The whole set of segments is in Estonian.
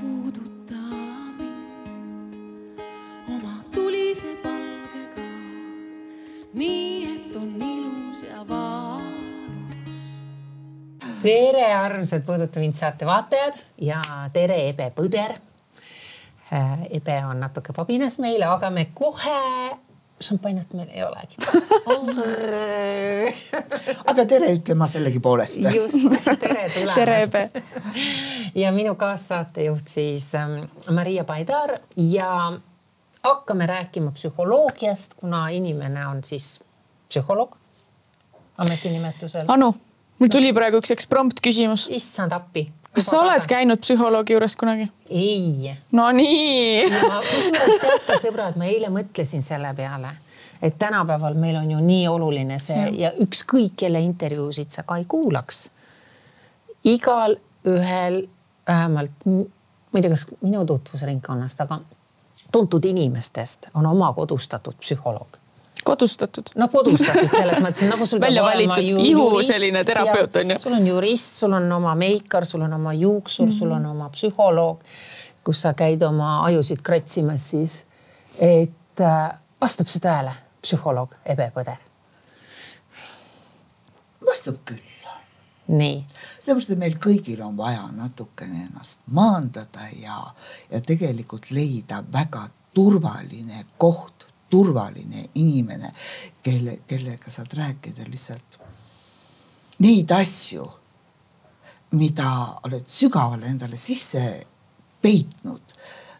puuduta mind oma tulise palgega, nii et on ilus ja valus. tere, armsad Puuduta mind saate vaatajad ja tere, Ebe Põder. Ebe on natuke pabinas meile, aga me kohe šampanjat meil ei olegi aga tere ütlen ma sellegipoolest. just, tere tulemast. Ja minu kaassaatejuht siis ähm, Maria Paidar ja hakkame rääkima psühholoogiast, kuna inimene on siis psühholoog ametinimetusel. Anu, mul tuli praegu üks eksprompt küsimus. issand appi. kas sa oled käinud psühholoogi juures kunagi? ei. no nii. kusjuures teate sõbrad, ma eile mõtlesin selle peale, et tänapäeval meil on ju nii oluline see ja, ja ükskõik kelle intervjuusid sa ka ei kuulaks. igal ühel vähemalt, ma ei tea, kas minu tutvusringkonnast, aga tuntud inimestest on oma kodustatud psühholoog kodustatud. no kodustatud selles mõttes nagu sul. välja valitud ihu selline terapeut on ju. sul on jurist, sul on oma meikar, sul on oma juuksur mm, -hmm. sul on oma psühholoog, kus sa käid oma ajusid kratsimas siis. et äh, vastab see tõele, psühholoog Ebe Põder? vastab küll. Nii. sellepärast, et meil kõigil on vaja natukene ennast maandada ja, ja tegelikult leida väga turvaline koht, turvaline inimene, kelle, kellega saad rääkida lihtsalt neid asju, mida oled sügavale endale sisse peitnud.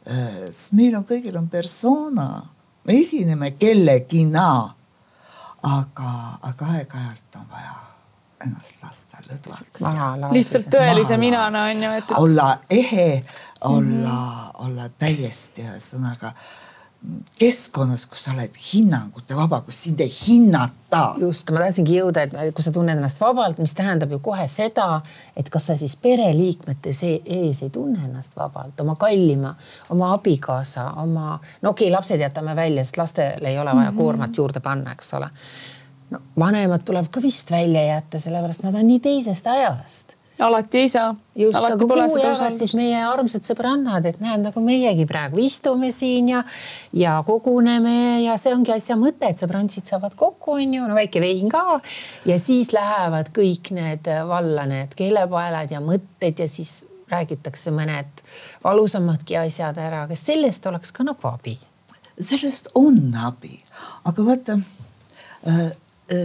sest meil on kõigil on persona, me esineme kellegina. aga, aga aeg-ajalt on vaja ennast lasta lõdvaks. lihtsalt tõelise minana on ju, et. olla ehe, olla mm, -hmm. olla täiesti ühesõnaga keskkonnas, kus sa oled hinnangute vaba, kus sind ei hinnata. just, ma tahtsingi jõuda, et kui sa tunned ennast vabalt, mis tähendab ju kohe seda, et kas sa siis pereliikmete ees ei tunne ennast vabalt, oma kallima, oma abikaasa, oma, no okei okay,, lapsed jätame välja, sest lastele ei ole vaja mm -hmm. koormat juurde panna, eks ole. No vanemad tuleb ka vist välja jätta, sellepärast nad on nii teisest ajast alati ei saa. just, aga kuhu jäävad siis meie armsad sõbrannad, et näed, nagu meiegi praegu istume siin ja, ja koguneme ja see ongi asja mõte, et sõbrantsid saavad kokku, on ju, no väike vein ka. ja siis lähevad kõik need valla need keelepaelad ja mõtted ja siis räägitakse mõned valusamadki asjad ära, kas sellest oleks ka nagu abi? sellest on abi, aga vaata äh, äh,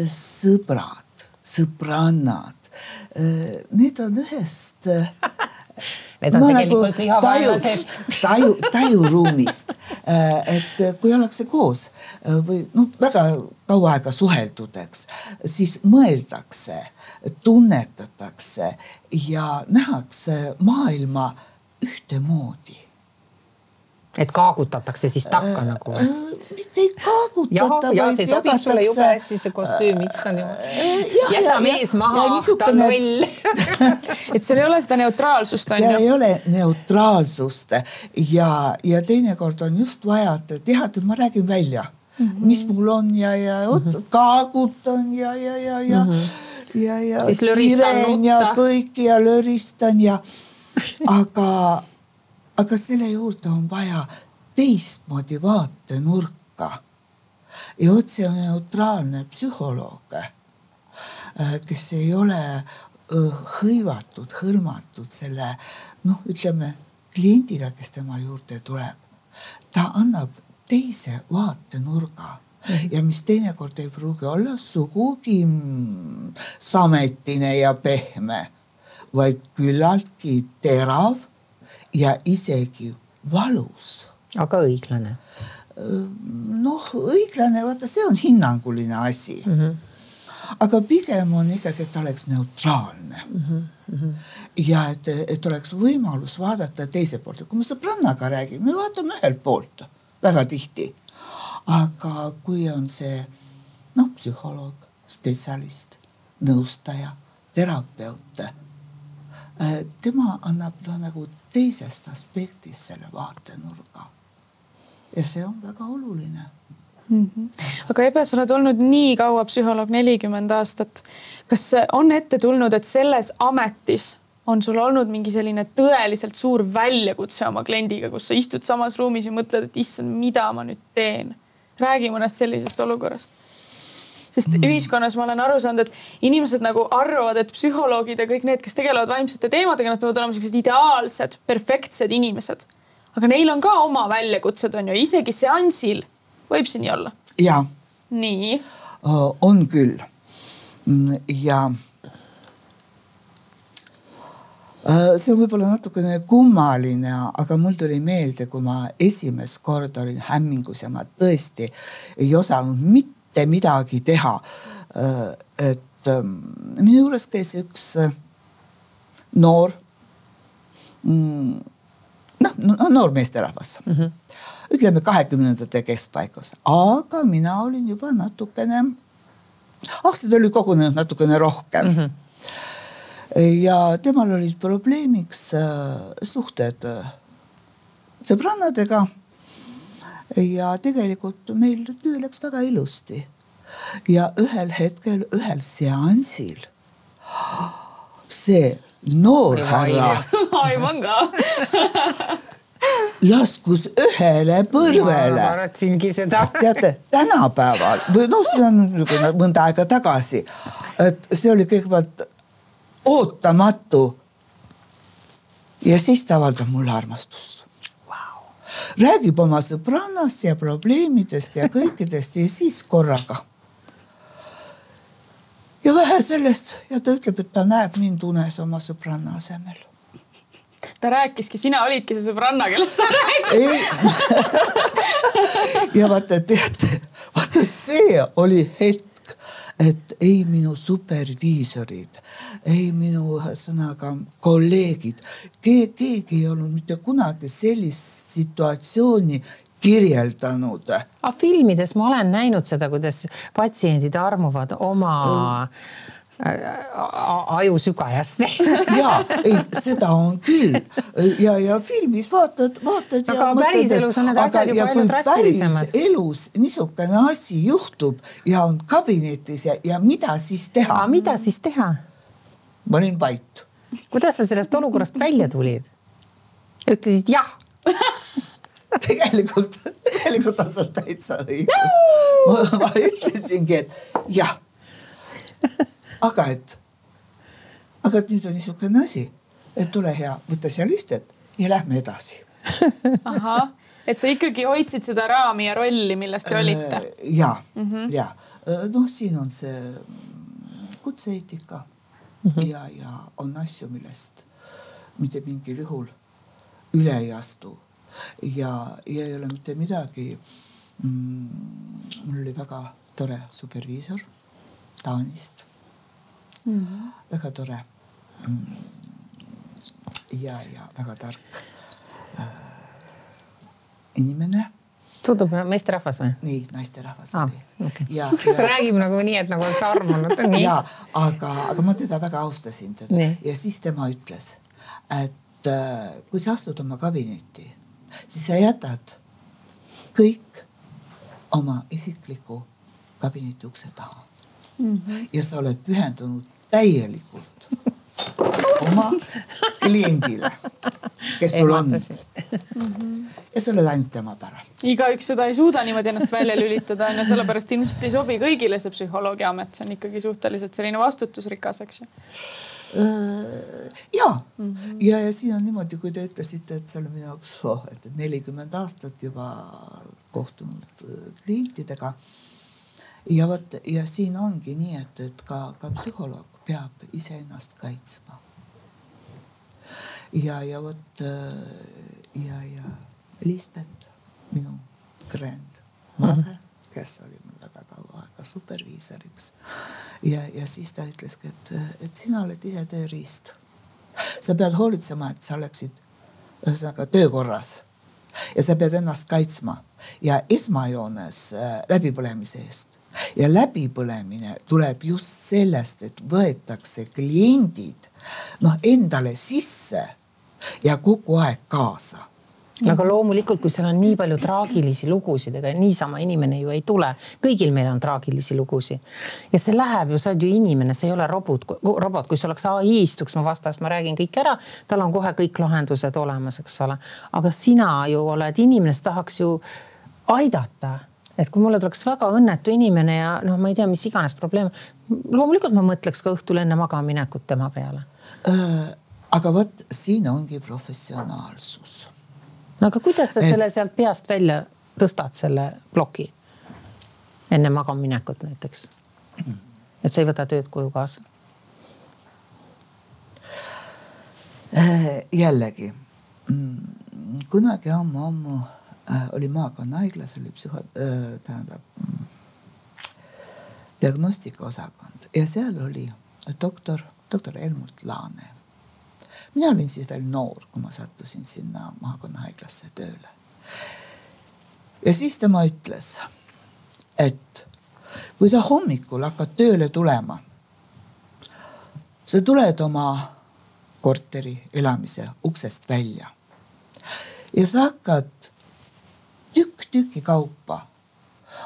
sõbrad, sõbrannad Äh, need on ühest. Äh, Need on no, tegelikult nagu vihavaenlased. taju, tajuruumist, äh, et kui ollakse koos või noh, väga kaua aega suheldud, eks, siis mõeldakse, tunnetatakse ja nähakse maailma ühtemoodi et kaagutatakse siis takka nagu või? Äh, mitte ei kaagutata. ja, ja see sobib jagatakse... sulle jube hästi, see kostüüm, issand jumal. Äh, jäta mees maha, ta on loll et seal ei ole seda neutraalsust. seal ei ole neutraalsust ja, ja teinekord on just vaja, et tead, ma räägin välja mm, -hmm. mis mul on ja, ja vot mm -hmm. kaagutan ja, ja, ja, ja mm, -hmm. ja, ja kiren ja kõik ja löristan ja aga aga selle juurde on vaja teistmoodi vaatenurka. ja vot see neutraalne psühholoog, äh, kes ei ole äh, hõivatud, hõlmatud selle noh, ütleme kliendiga, kes tema juurde tuleb. ta annab teise vaatenurga ja mis teinekord ei pruugi olla sugugi mm, sametine ja pehme, vaid küllaltki terav ja isegi valus. aga õiglane? noh, õiglane, vaata, see on hinnanguline asi mm. -hmm aga pigem on ikkagi, et ta oleks neutraalne mm. -hmm. ja et, et oleks võimalus vaadata teise poolt, kui me sõbrannaga räägime, me vaatame ühelt poolt väga tihti. aga kui on see noh, psühholoog, spetsialist, nõustaja, terapeut, tema annab noh nagu teisest aspektist selle vaatenurga. ja see on väga oluline mm. -hmm. aga Ebe, sa oled olnud nii kaua psühholoog, nelikümmend aastat. kas on ette tulnud, et selles ametis on sul olnud mingi selline tõeliselt suur väljakutse oma kliendiga, kus sa istud samas ruumis ja mõtled, et issand, mida ma nüüd teen? räägi mõnest sellisest olukorrast. Sest mm. ühiskonnas ma olen aru saanud, et inimesed nagu arvavad, et psühholoogid ja kõik need, kes tegelevad vaimsete teemadega, nad peavad olema sellised ideaalsed, perfektsed inimesed. aga neil on ka oma väljakutsed, on ju, isegi seansil võib see nii olla? ja. nii? on küll. Mm, ja see on võib-olla natukene kummaline, aga mul tuli meelde, kui ma esimest korda olin hämmingus ja ma tõesti ei osanud mitte midagi teha. Äh, et ähm, minu juures käis üks äh, noor, mm, noh, noor meesterahvas mm. -hmm. ütleme kahekümnendate keskpaigas, aga mina olin juba natukene, aastaid oli kogunenud natukene rohkem mm. -hmm ja temal olid probleemiks äh, suhted sõbrannadega. Ja tegelikult meil töö läks väga ilusti. ja ühel hetkel ühel seansil see noor härra. aiman ka laskus ühele põrvele. ma arvasingi seda. teate, tänapäeval või noh, see on niisugune mõnda aega tagasi, et see oli kõigepealt ootamatu. ja siis ta avaldab mulle armastust. Räägib oma sõbrannast ja probleemidest ja kõikidest ja siis korraga. ja vähe sellest ja ta ütleb, et ta näeb mind unes oma sõbranna asemel ta rääkiski, sina olidki see sõbranna, kellest ta rääkis. ja vaata, teate, vaata see oli hetk, et ei minu superviisorid, ei minu ühesõnaga kolleegid, keegi ei olnud mitte kunagi sellist situatsiooni kirjeldanud. aga filmides ma olen näinud seda, kuidas patsiendid armuvad oma ajusügajast ja ei, seda on küll ja, ja filmis vaatad, vaatad. aga päriselus on need asjad ju palju drastilisemad. elus niisugune asi juhtub ja on kabinetis ja, ja mida siis teha? mida siis teha? ma olin vait. kuidas sa sellest olukorrast välja tulid? ütlesid jah tegelikult, tegelikult on sul täitsa õigus. ma ütlesingi, et jah aga et, aga et nüüd on niisugune asi, et ole hea, võta seal istet ja lähme edasi. ahah, et sa ikkagi hoidsid seda raami ja rolli, milles te olite. Äh, ja mm, -hmm. ja äh, noh, siin on see kutse-eetika mm -hmm. ja, ja on asju, millest mitte mingil juhul üle ei astu ja, ja ei ole mitte midagi mm,. mul oli väga tore superviisor Taanist. Väga tore mm.. ja, ja väga tark äh, inimene tundub meesterahvas või? nii, naisterahvas ah, oli okay.. ja, ja... räägib nagu nii, et nagu oleks armunud. ja, aga, aga ma teda väga austasin teda ja siis tema ütles, et äh, kui sa astud oma kabinetti, siis sa jätad kõik oma isikliku kabineti ukse taha mm. -hmm. ja sa oled pühendunud täielikult oma kliendile, kes sul on. ja sa oled ainult tema päralt. igaüks seda ei suuda niimoodi ennast välja lülitada onju, sellepärast ilmselt ei sobi kõigile see psühholoogi amet, see on ikkagi suhteliselt selline vastutusrikas, eks ju ja mm, -hmm. ja, ja siin on niimoodi, kui te ütlesite, et see oli minu jaoks oh,, et nelikümmend aastat juba kohtunud klientidega ja vot ja siin ongi nii, et, et ka, ka psühholoog peab iseennast kaitsma. ja, ja vot ja, ja Lisbeth, minu grandmother mm, -hmm. kes oli mul väga kaua aega superviisoriks. ja, ja siis ta ütleski, et, et sina oled ise tööriist. sa pead hoolitsema, et sa oleksid ühesõnaga töökorras ja sa pead ennast kaitsma ja esmajoones äh, läbipõlemise eest ja läbipõlemine tuleb just sellest, et võetakse kliendid noh endale sisse ja kogu aeg kaasa aga loomulikult, kui seal on nii palju traagilisi lugusid, ega niisama inimene ju ei tule, kõigil meil on traagilisi lugusid. ja see läheb ju, sa oled ju inimene, see ei ole robot, robot, kui see oleks ai, istuks mu vastas, ma räägin kõik ära, tal on kohe kõik lahendused olemas, eks ole. aga sina ju oled inimene, sa tahaks ju aidata et kui mulle tuleks väga õnnetu inimene ja noh, ma ei tea, mis iganes probleem, loomulikult ma mõtleks ka õhtul enne magamaminekut tema peale äh,. aga vot siin ongi professionaalsus. no aga kuidas sa et... selle sealt peast välja tõstad, selle ploki enne magamaminekut näiteks? et sa ei võta tööd koju kaasa äh,? jällegi mm, kunagi ammu-ammu oli maakonnahaiglas oli psühho- äh,, tähendab mm, diagnostikaosakond ja seal oli doktor, doktor Helmut Laane. mina olin siis veel noor, kui ma sattusin sinna maakonnahaiglasse tööle. ja siis tema ütles, et kui sa hommikul hakkad tööle tulema, sa tuled oma korteri elamise uksest välja ja sa hakkad tükk tüki kaupa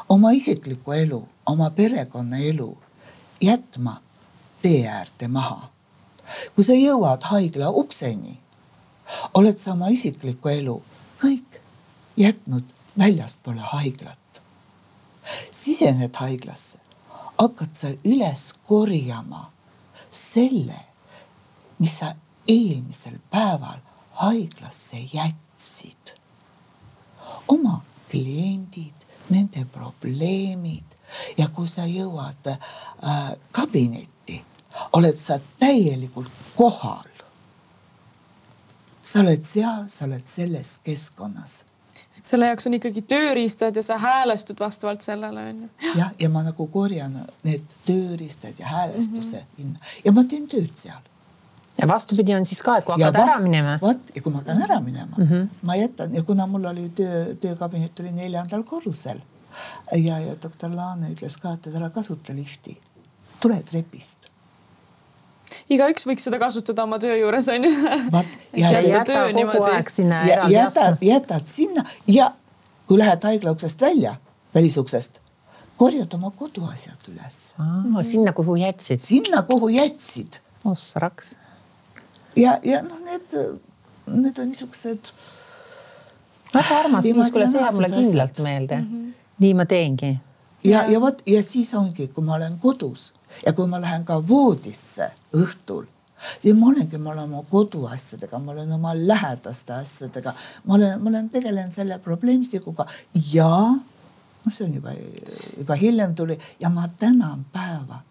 oma isiklikku elu, oma perekonnaelu jätma tee äärde maha. kui sa jõuad haigla ukseni, oled sa oma isiklikku elu kõik jätnud väljaspoole haiglat. sisened haiglasse, hakkad sa üles korjama selle, mis sa eelmisel päeval haiglasse jätsid oma kliendid, nende probleemid ja kui sa jõuad äh, kabinetti, oled sa täielikult kohal. sa oled seal, sa oled selles keskkonnas et selle jaoks on ikkagi tööriistad ja sa häälestud vastavalt sellele on ju. jah, ja ma nagu korjan need tööriistad ja häälestuse mm -hmm. ja ma teen tööd seal ja vastupidi on siis ka, et kui hakkad ära minema. vot ja kui ma hakkan ära minema mm, -hmm. ma jätan ja kuna mul oli töö, töökabinet oli neljandal korrusel ja, ja doktor Laane ütles ka, et ära kasuta lifti, tule trepist igaüks võiks seda kasutada oma töö juures onju. jätad, jätad sinna ja kui lähed haigla uksest välja, välisuksest, korjad oma koduasjad üles. sinna, kuhu jätsid. sinna, kuhu jätsid. ossa raks ja, ja noh, need, need on niisugused. väga armas viis, kuule, see jääb mulle kindlalt meelde mm. -hmm. nii ma teengi. ja, ja vot ja siis ongi, kui ma olen kodus ja kui ma lähen ka voodisse õhtul siis ma olengi, ma olen oma koduasjadega, ma olen oma lähedaste asjadega, ma olen, ma olen tegelenud selle probleemistikuga ja noh, see on juba, juba hiljem tuli ja ma tänan päeva.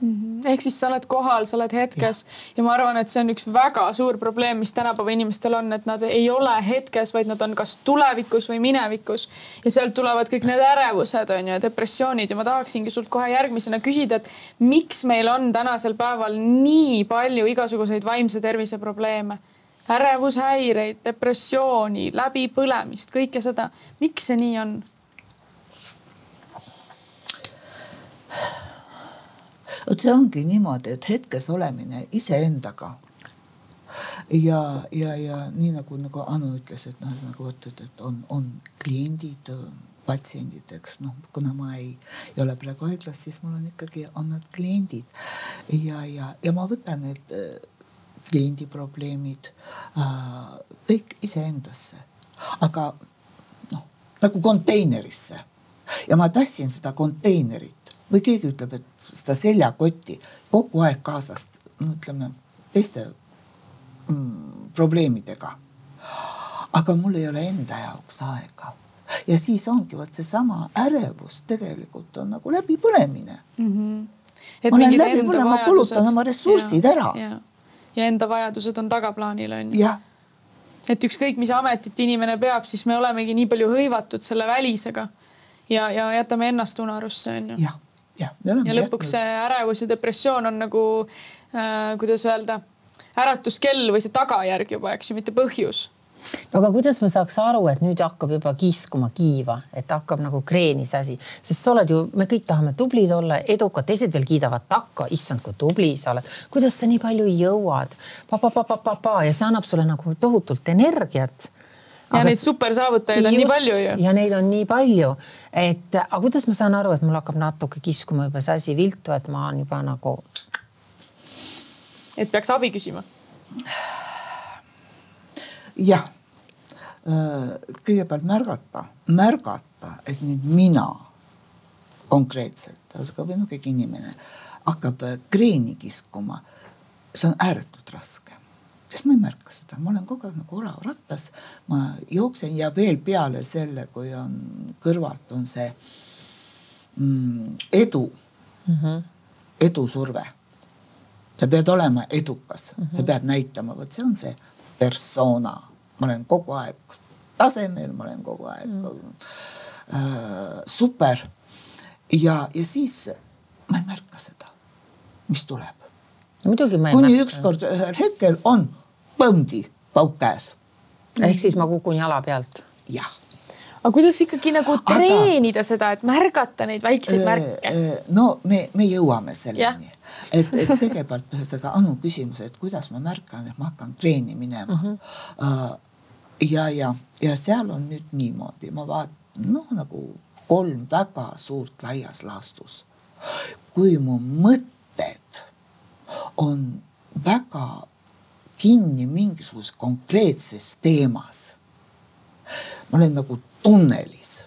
Ehk siis sa oled kohal, sa oled hetkes ja. ja ma arvan, et see on üks väga suur probleem, mis tänapäeva inimestel on, et nad ei ole hetkes, vaid nad on kas tulevikus või minevikus ja sealt tulevad kõik need ärevused on ju, depressioonid ja ma tahaksingi sult kohe järgmisena küsida, et miks meil on tänasel päeval nii palju igasuguseid vaimse tervise probleeme ärevushäireid, depressiooni, läbipõlemist, kõike seda. miks see nii on? Vot see ongi niimoodi, et hetkes olemine iseendaga. Ja, ja, ja nii nagu, nagu Anu ütles, et noh, nagu vot, et, et on, on kliendid, patsiendid, eks noh, kuna ma ei, ei ole praegu haiglas, siis mul on ikkagi, on nad kliendid. Ja, ja, ja ma võtan need äh, kliendi probleemid äh, kõik iseendasse, aga noh, nagu konteinerisse. Ja ma tassin seda konteinerit. Või keegi ütleb, et seda seljakotti kogu aeg kaasast, no ütleme teiste mm, probleemidega. aga mul ei ole enda jaoks aega ja siis ongi vot seesama ärevus tegelikult on nagu läbipõlemine mm. -hmm. ma olen läbi põlema, ma kulutan oma ressursid ja, ära. ja enda vajadused on tagaplaanil on ju. et ükskõik, mis ametit inimene peab, siis me olemegi nii palju hõivatud selle välisega ja, ja jätame ennast unarusse on ju. Jah ja, ja lõpuks see ärevus ja depressioon on nagu äh,, kuidas öelda, äratuskell või see tagajärg juba, eks ju, mitte põhjus. No aga kuidas ma saaks aru, et nüüd hakkab juba kiskuma kiiva, et hakkab nagu kreenis asi, sest sa oled ju, me kõik tahame tublid olla, edukad, teised veel kiidavad takka, issand, kui tubli sa oled, kuidas sa nii palju jõuad? Pa,. Pa, pa, pa, pa, pa. Ja see annab sulle nagu tohutult energiat ja neid supersaavutajaid on nii palju ju. ja neid on nii palju, et aga kuidas ma saan aru, et mul hakkab natuke kiskuma juba see asi viltu, et ma olen juba nagu et peaks abi küsima. jah, kõigepealt märgata, märgata, et nüüd mina konkreetselt, aga või noh, keegi inimene hakkab äh, kreeni kiskuma. see on ääretult raske, sest ma ei märka seda, ma olen kogu aeg nagu oravrattas, ma jooksen ja veel peale selle, kui on kõrvalt on see mm, edu mm, -hmm. edusurve sa pead olema edukas mm, -hmm. sa pead näitama, vot see on see persona, ma olen kogu aeg tasemel, ma olen kogu aeg mm. äh, super. ja, ja siis ma ei märka seda, mis tuleb, muidugi ma ei kuni märka. ükskord ühel hetkel on põmdi pauk käes, ehk siis ma kukun jala pealt. jah. aga kuidas ikkagi nagu Aga- treenida seda, et märgata neid väikseid märke? Äh, no me, me jõuame selleni, et, et kõigepealt ühesõnaga Anu küsimus, et kuidas ma märkan, et ma hakkan treeni minema mm. -hmm. ja, ja, ja seal on nüüd niimoodi, ma vaatan noh, nagu kolm väga suurt laias laastus. kui mu mõtted on väga kinni mingisuguses konkreetses teemas ma olen nagu tunnelis,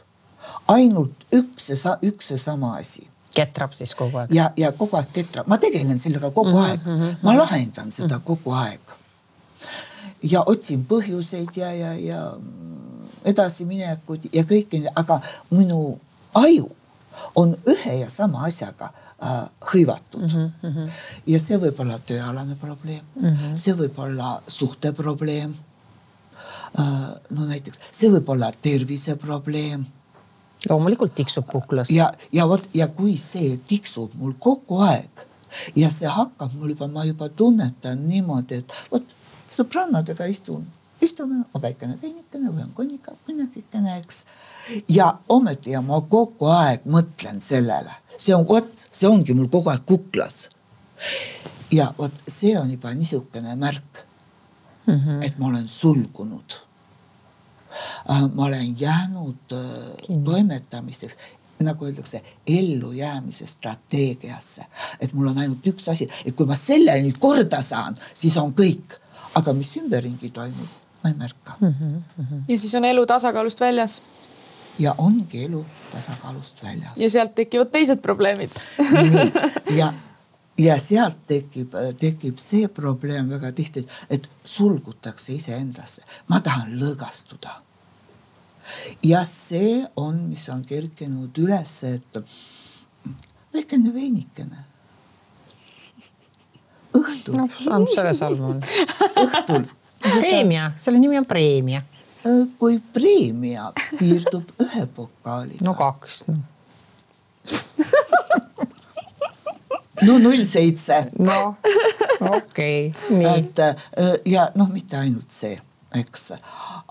ainult üks ja, üks ja sama asi ketrab siis kogu aeg. ja, ja kogu aeg ketrab, ma tegelen sellega kogu mm -hmm. aeg, ma lahendan seda kogu aeg. ja otsin põhjuseid ja, ja, ja edasiminekud ja kõike, aga minu aju on ühe ja sama asjaga äh, hõivatud mm. -hmm. ja see võib olla tööalane probleem mm, -hmm. see võib olla suhteprobleem äh,. no näiteks see võib olla terviseprobleem loomulikult tiksub kuklas. ja, ja vot ja kui see tiksub mul kogu aeg ja see hakkab mul juba, ma juba tunnetan niimoodi, et vot sõbrannadega istun, istume, on väikene veinikene või on konnika, konjakikene, eks. ja ometi ja ma kogu aeg mõtlen sellele, see on vot, see ongi mul kogu aeg kuklas. ja vot see on juba niisugune märk mm, -hmm. et ma olen sulgunud Äh, ma olen jäänud äh, toimetamisteks, nagu öeldakse, ellujäämise strateegiasse, et mul on ainult üks asi, et kui ma selle nüüd korda saan, siis on kõik, aga mis ümberringi toimub, ma ei märka mm. -hmm. ja siis on elu tasakaalust väljas ja ongi elu tasakaalust väljas ja sealt tekivad teised probleemid. ja, ja sealt tekib, tekib see probleem väga tihti, et sulgutakse iseendasse, ma tahan lõõgastuda. ja see on, mis on kerkinud üles, et väikene veinikene. õhtul on? õhtul, preemia, selle nimi on preemia. kui preemia piirdub ühe pokaaliga no kaks no. no null seitse noh, okei okay., nii. et äh, ja noh, mitte ainult see, eks,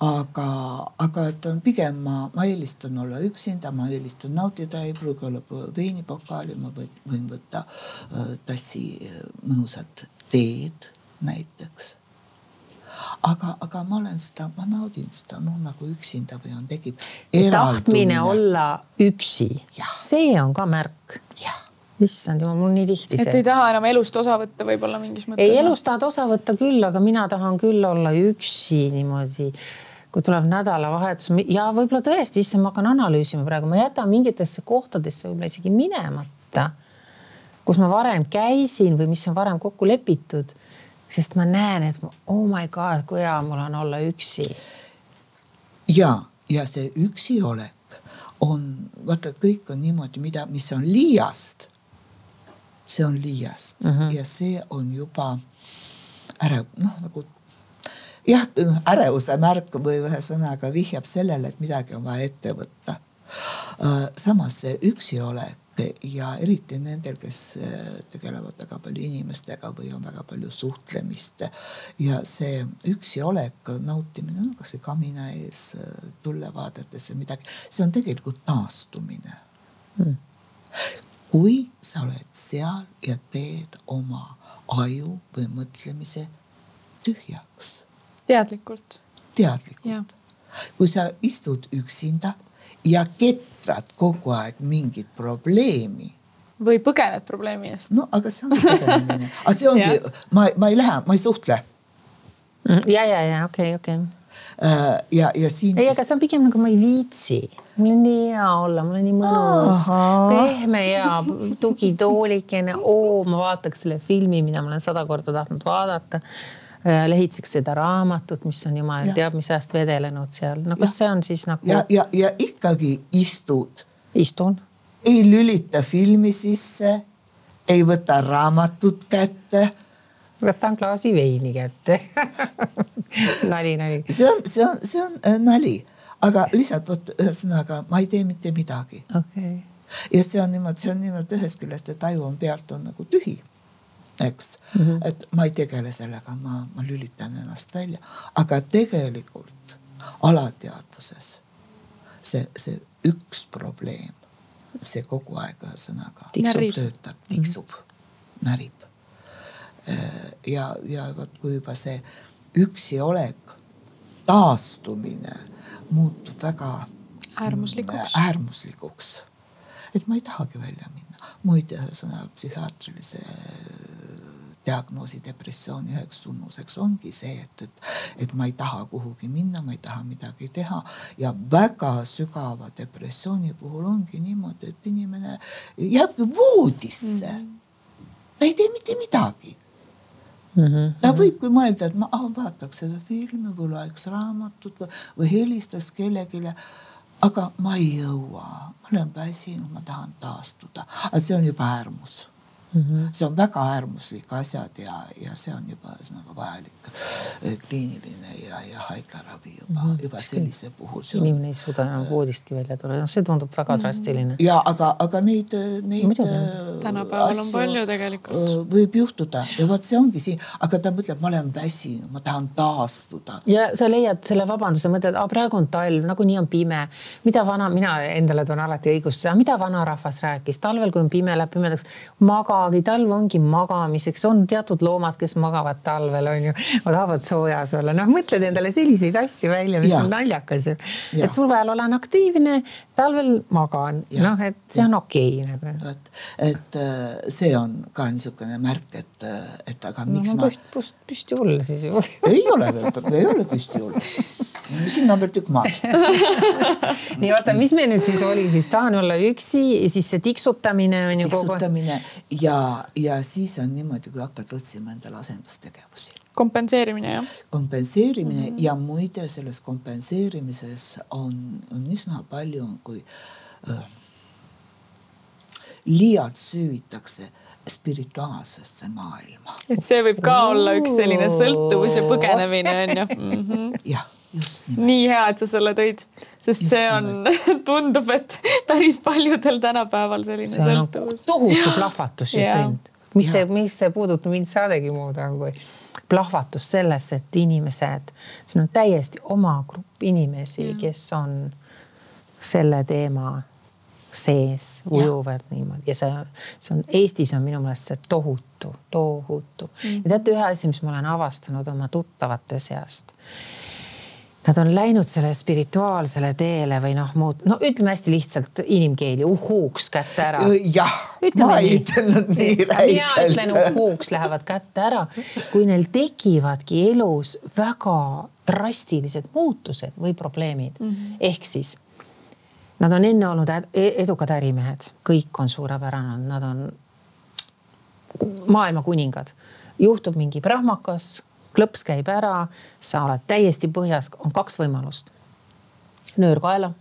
aga, aga et on pigem ma, ma eelistan olla üksinda, ma eelistan nautida, ei pruugi olla veinipokaali, ma võin, võtta äh, tassi äh, mõnusat teed näiteks. aga, aga ma olen seda, ma naudin seda noh, nagu üksinda või on, tekib. tahtmine olla üksi see on ka märk. issand jumal, mul nii tihti et ei see. taha enam elust osa võtta võib-olla mingis mõttes. ei, elust tahad osa võtta küll, aga mina tahan küll olla üksi niimoodi kui tuleb nädalavahetus ja võib-olla tõesti, issand, ma hakkan analüüsima praegu, ma jätan mingitesse kohtadesse võib-olla isegi minemata, kus ma varem käisin või mis on varem kokku lepitud. Sest ma näen, et oh my god, kui hea mul on olla üksi. ja, ja see üksiolek on, vaata, kõik on niimoodi, mida, mis on liiast. see on liiast mm -hmm. ja see on juba ärev, noh nagu jah, ärevuse märk või ühesõnaga vihjab sellele, et midagi on vaja ette võtta. samas see üksiolek ja eriti nendel, kes äh, tegelevad väga palju inimestega või on väga palju suhtlemist ja see üksiolek, nautimine, no kas või kamina ees äh, tulle vaadates või midagi, see on tegelikult taastumine mm.. kui sa oled seal ja teed oma aju või mõtlemise tühjaks teadlikult. teadlikult kui sa istud üksinda ja ketrad kogu aeg mingit probleemi või põgened probleemi eest. no aga see ongi põgenemine, aga see ongi ma, ma ei lähe, ma ei suhtle. Mm, ja, ja, ja okei okay,, okei okay Äh, ja, ja siin. ei, aga see on pigem nagu ma ei viitsi, mul on nii hea olla, mul on nii mõnus, pehme ja tugitoolikene. oo, ma vaataks selle filmi, mida ma olen sada korda tahtnud vaadata lehitseks seda raamatut, mis on jumal teab mis ajast vedelenud seal, no kas ja. see on siis nagu. ja, ja, ja ikkagi istud. istun. ei lülita filmi sisse, ei võta raamatut kätte võtan klaasi veini kätte nali, nali. see on, see on, see on äh, nali, aga lihtsalt vot ühesõnaga ma ei tee mitte midagi okay.. ja see on niimoodi, see on niimoodi ühest küljest, et aju on pealt on nagu tühi eks mm, -hmm. et ma ei tegele sellega, ma, ma lülitan ennast välja, aga tegelikult alateadvuses see, see üks probleem, see kogu aeg ühesõnaga töötab, tiksub mm, -hmm. närib ja, ja vot kui juba see üksiolek, taastumine muutub väga äärmuslikuks, äärmuslikuks. et ma ei tahagi välja minna, muide ühesõnaga psühhiaatrilise diagnoosi depressiooni üheks tunnuseks ongi see, et, et, et ma ei taha kuhugi minna, ma ei taha midagi teha ja väga sügava depressiooni puhul ongi niimoodi, et inimene jääbki voodisse mm. -hmm. ta ei tee mitte midagi Mm -hmm. ta võibki mõelda, et ma ah, vaataks seda filmi või loeks raamatut või, või helistaks kellelegi. Aga ma ei jõua, ma olen väsinud, ma tahan taastuda, aga see on juba äärmus mm. -hmm. see on väga äärmuslik asjad ja, ja see on juba ühesõnaga vajalik eh, kliiniline ja, ja haiglaravi juba mm, -hmm. juba sellise puhul. inimene ei suuda enam voodistki välja tulla, noh, see tundub väga mhm. drastiline. ja aga, aga neid, neid. Äh, tänapäeval on palju tegelikult. Võib juhtuda ja vot see ongi siin, aga ta mõtleb, ma olen väsinud, ma tahan taastuda. ja sa leiad selle vabanduse, mõtled, praegu on talv, nagunii on pime, mida vana, mina endale toon alati õigustuse, mida vanarahvas rääkis talvel, kui on pime, läheb pimedaks, maga magagi, talv ongi magamiseks, on teatud loomad, kes magavad talvel, on ju, tahavad soojas olla, noh, mõtled endale selliseid asju välja, mis ja. on naljakas ju. et suvel olen aktiivne, talvel magan, noh, et see on okei okay, nagu. vot, et äh, see on ka niisugune märk, et, äh, et aga miks no, ma. püsti, püsti olla siis ju. ei ole veel, ei ole püsti olla sinna on veel tükk maad nii oota, mis meil nüüd siis oli siis, tahan olla üksi ja siis see tiksutamine on ju. tiksutamine kogu... ja, ja siis on niimoodi, kui hakkad otsima endale asendustegevusi. kompenseerimine jah? kompenseerimine mm -hmm. ja muide selles kompenseerimises on, on üsna palju, kui äh, liialt süüvitakse spirituaalsesse maailma. et see võib ka olla üks selline sõltuvus ja põgenemine on ju jah nii hea, et sa selle tõid, sest just see on, tundub, et päris paljudel tänapäeval selline see sõltuvus. tohutu plahvatus siit end, mis ja. see, mis see puudutab mind saadegi muud on kui plahvatus sellesse, et inimesed, siin on täiesti oma grupp inimesi, kes on selle teema sees ujuvad ja. niimoodi. Ja see, see on Eestis on minu meelest see tohutu, tohutu. Mm. ja teate ühe asja, mis ma olen avastanud oma tuttavate seast Nad on läinud selle spirituaalsele teele või noh, muud, no ütleme hästi lihtsalt inimkeeli, uhuuks kätte ära. jah, ma ei ütelnud nii räigelt. mina ütlen uhuuks lähevad kätte ära, kui neil tekivadki elus väga drastilised muutused või probleemid mm. -hmm. ehk siis nad on enne olnud e-, edukad ärimehed, kõik on suurepärane, nad on maailma kuningad. juhtub mingi prahmakas klõps käib ära, sa oled täiesti põhjas, on kaks võimalust. nöör kaela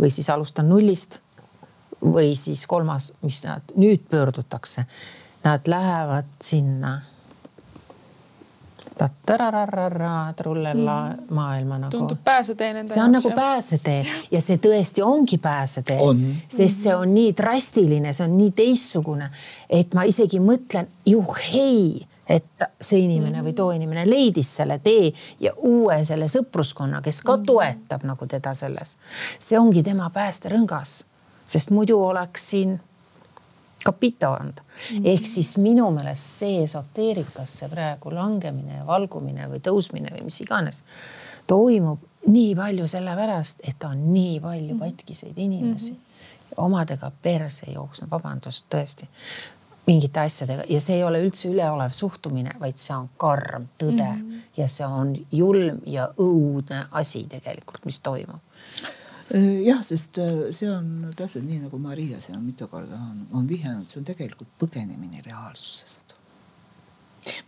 või siis alustan nullist. või siis kolmas, mis nad nüüd pöördutakse, nad lähevad sinna trullella mm. maailma nagu. tundub pääsetee nende jaoks. see on nagu pääsetee ja see tõesti ongi pääsetee, sest see on nii drastiline, see on nii teistsugune, et ma isegi mõtlen, juhhei et see inimene või too inimene leidis selle tee ja uue selle sõpruskonna, kes ka toetab nagu teda selles. see ongi tema päästerõngas, sest muidu oleks siin kapita anda mm. -hmm. ehk siis minu meelest see esoteerikasse praegu langemine ja valgumine või tõusmine või mis iganes toimub nii palju sellepärast, et on nii palju mhm. katkiseid inimesi mm. -hmm omadega perse jooksnud, vabandust, tõesti mingite asjadega. Ja see ei ole üldse üleolev suhtumine, vaid see on karm tõde. Mm -hmm. ja see on julm ja õudne asi tegelikult, mis toimub. Jah, sest äh, see on täpselt nii nagu Maria siin mitu korda on, on vihjanud, see on tegelikult põgenemine reaalsusest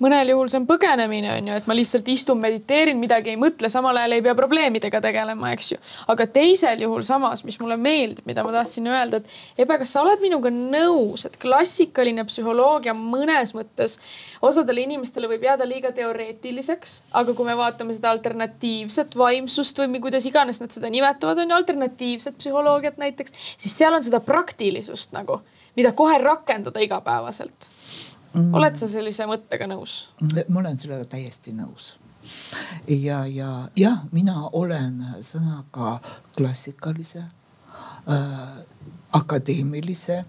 mõnel juhul see on põgenemine, on ju, et ma lihtsalt istun, mediteerin, midagi ei mõtle, samal ajal ei pea probleemidega tegelema, eks ju. aga teisel juhul samas, mis mulle meeldib, mida ma tahtsin öelda, et Ebe, kas sa oled minuga nõus, et klassikaline psühholoogia mõnes mõttes osadele inimestele võib jääda liiga teoreetiliseks, aga kui me vaatame seda alternatiivset vaimsust või kuidas iganes nad seda nimetavad, on ju alternatiivset psühholoogiat näiteks, siis seal on seda praktilisust nagu, mida kohe rakendada igapäevaselt. Oled sa sellise mõttega nõus? ma olen sellega täiesti nõus ja, ja jah, mina olen sõnaga klassikalise äh,, akadeemilise,